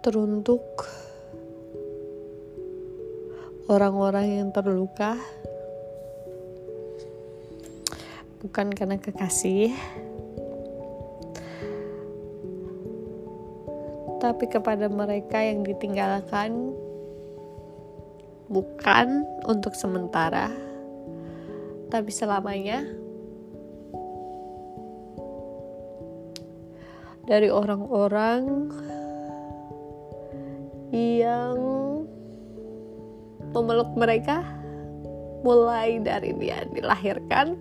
teruntuk orang-orang yang terluka. Bukan karena kekasih tapi kepada mereka yang ditinggalkan. Bukan untuk sementara tapi selamanya. Dari orang-orang yang memeluk mereka mulai dari dia dilahirkan.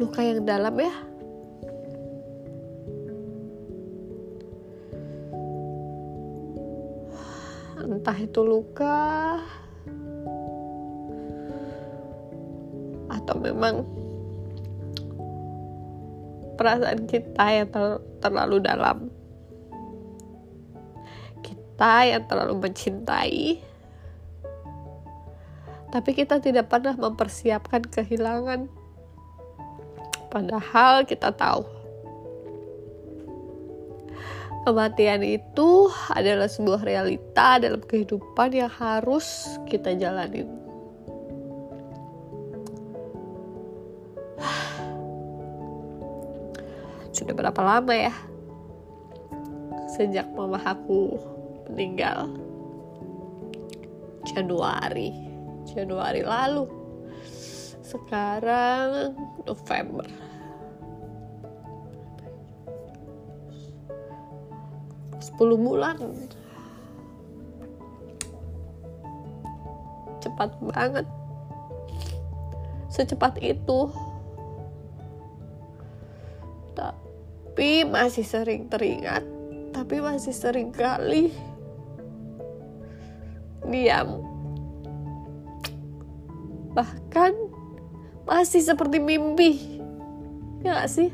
Luka yang dalam ya. Entah itu luka atau memang perasaan kita yang ter terlalu dalam. Kita yang terlalu mencintai. Tapi kita tidak pernah mempersiapkan kehilangan. Padahal kita tahu. Kematian itu adalah sebuah realita dalam kehidupan yang harus kita jalanin sudah berapa lama ya? Sejak mama aku meninggal. Januari. Januari lalu. Sekarang November. Sepuluh bulan. Cepat banget. Secepat itu tapi masih sering teringat tapi masih sering kali diam. Bahkan masih seperti mimpi ya gak sih?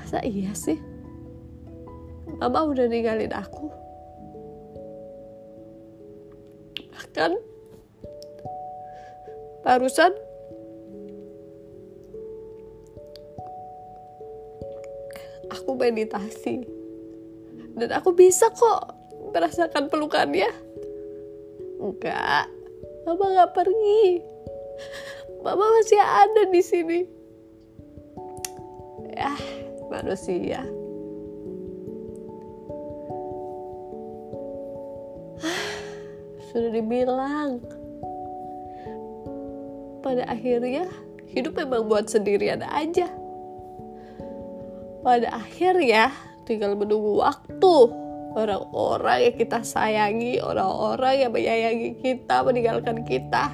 Masa iya sih? Mama udah ninggalin aku. Bahkan barusan aku meditasi. Dan aku bisa kok merasakan pelukannya. Enggak. Mama nggak pergi. Mama masih ada di sini. Ya manusia. Sudah dibilang. Pada akhirnya hidup memang buat sendirian aja pada akhirnya tinggal menunggu waktu. Orang-orang yang kita sayangi orang-orang yang menyayangi kita meninggalkan kita.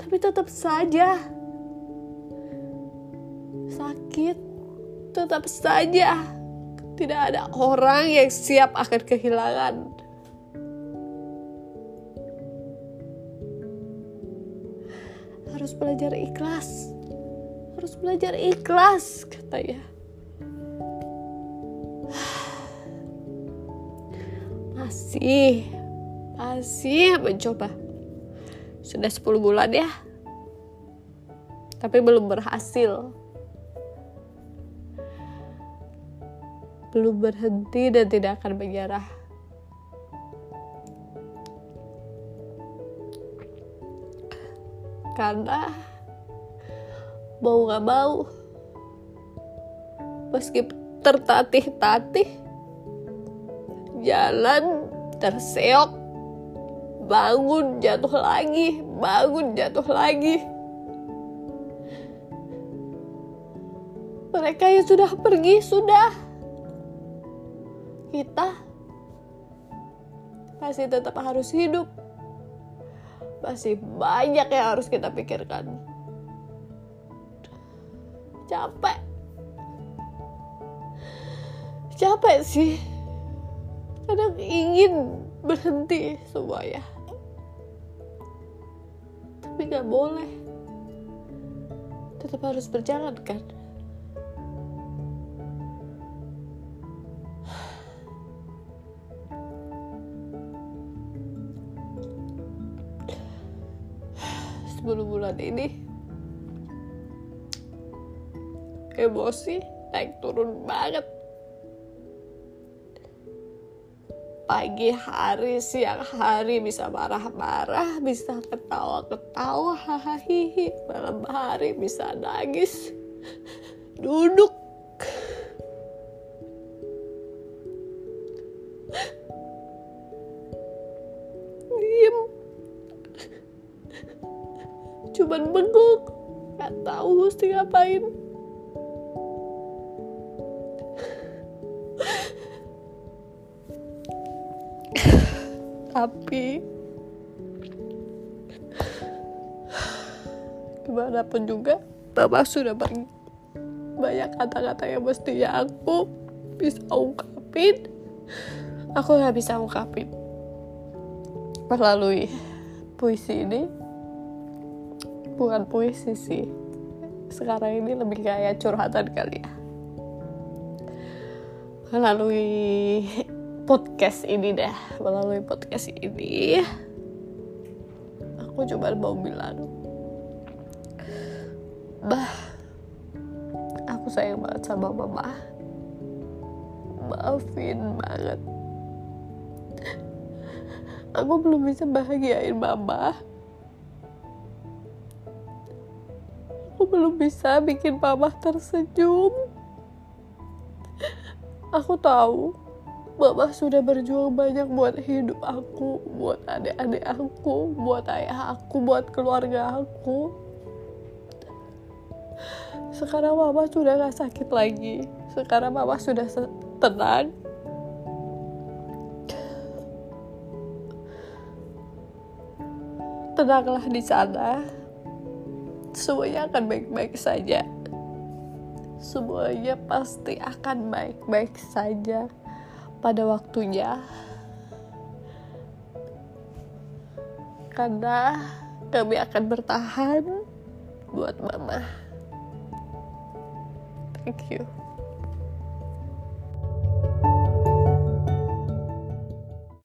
Tapi tetap saja. Sakit. Tetap saja. Tidak ada orang yang siap akan kehilangan. Harus belajar ikhlas harus belajar ikhlas katanya masih masih mencoba sudah 10 bulan ya tapi belum berhasil. Belum berhenti dan tidak akan menyerah. Karena mau gak mau. Meski tertatih-tatih jalan terseok bangun jatuh lagi bangun jatuh lagi. Mereka yang sudah pergi sudah. Kita masih tetap harus hidup. Masih banyak yang harus kita pikirkan capek. Capek sih. Kadang ingin berhenti semuanya tapi nggak boleh. Tetap harus berjalan kan? Sebelum bulan ini emosi naik turun banget. Pagi hari siang hari bisa marah-marah bisa ketawa-ketawa hahaha malam hari bisa nangis duduk. Diem. Cuman bengong nggak tahu mesti ngapain tapi gimana pun juga Bapak sudah pergi banyak kata-kata yang mestinya aku bisa ungkapin. Aku nggak bisa ungkapin. Melalui puisi ini. Bukan puisi sih. Sekarang ini lebih kayak curhatan kali ya. Melalui podcast ini dah melalui podcast ini. Aku coba mau bilang bah aku sayang banget sama mama. Maafin banget. Aku belum bisa bahagiain mama. Aku belum bisa bikin mama tersenyum. Aku tahu Mama sudah berjuang banyak buat hidup aku, buat adik-adik aku, buat ayah aku, buat keluarga aku. Sekarang mama sudah gak sakit lagi. Sekarang mama sudah tenang. Tenanglah di sana. Semuanya akan baik-baik saja. Semuanya pasti akan baik-baik saja pada waktunya. Karena kami akan bertahan buat mama. Thank you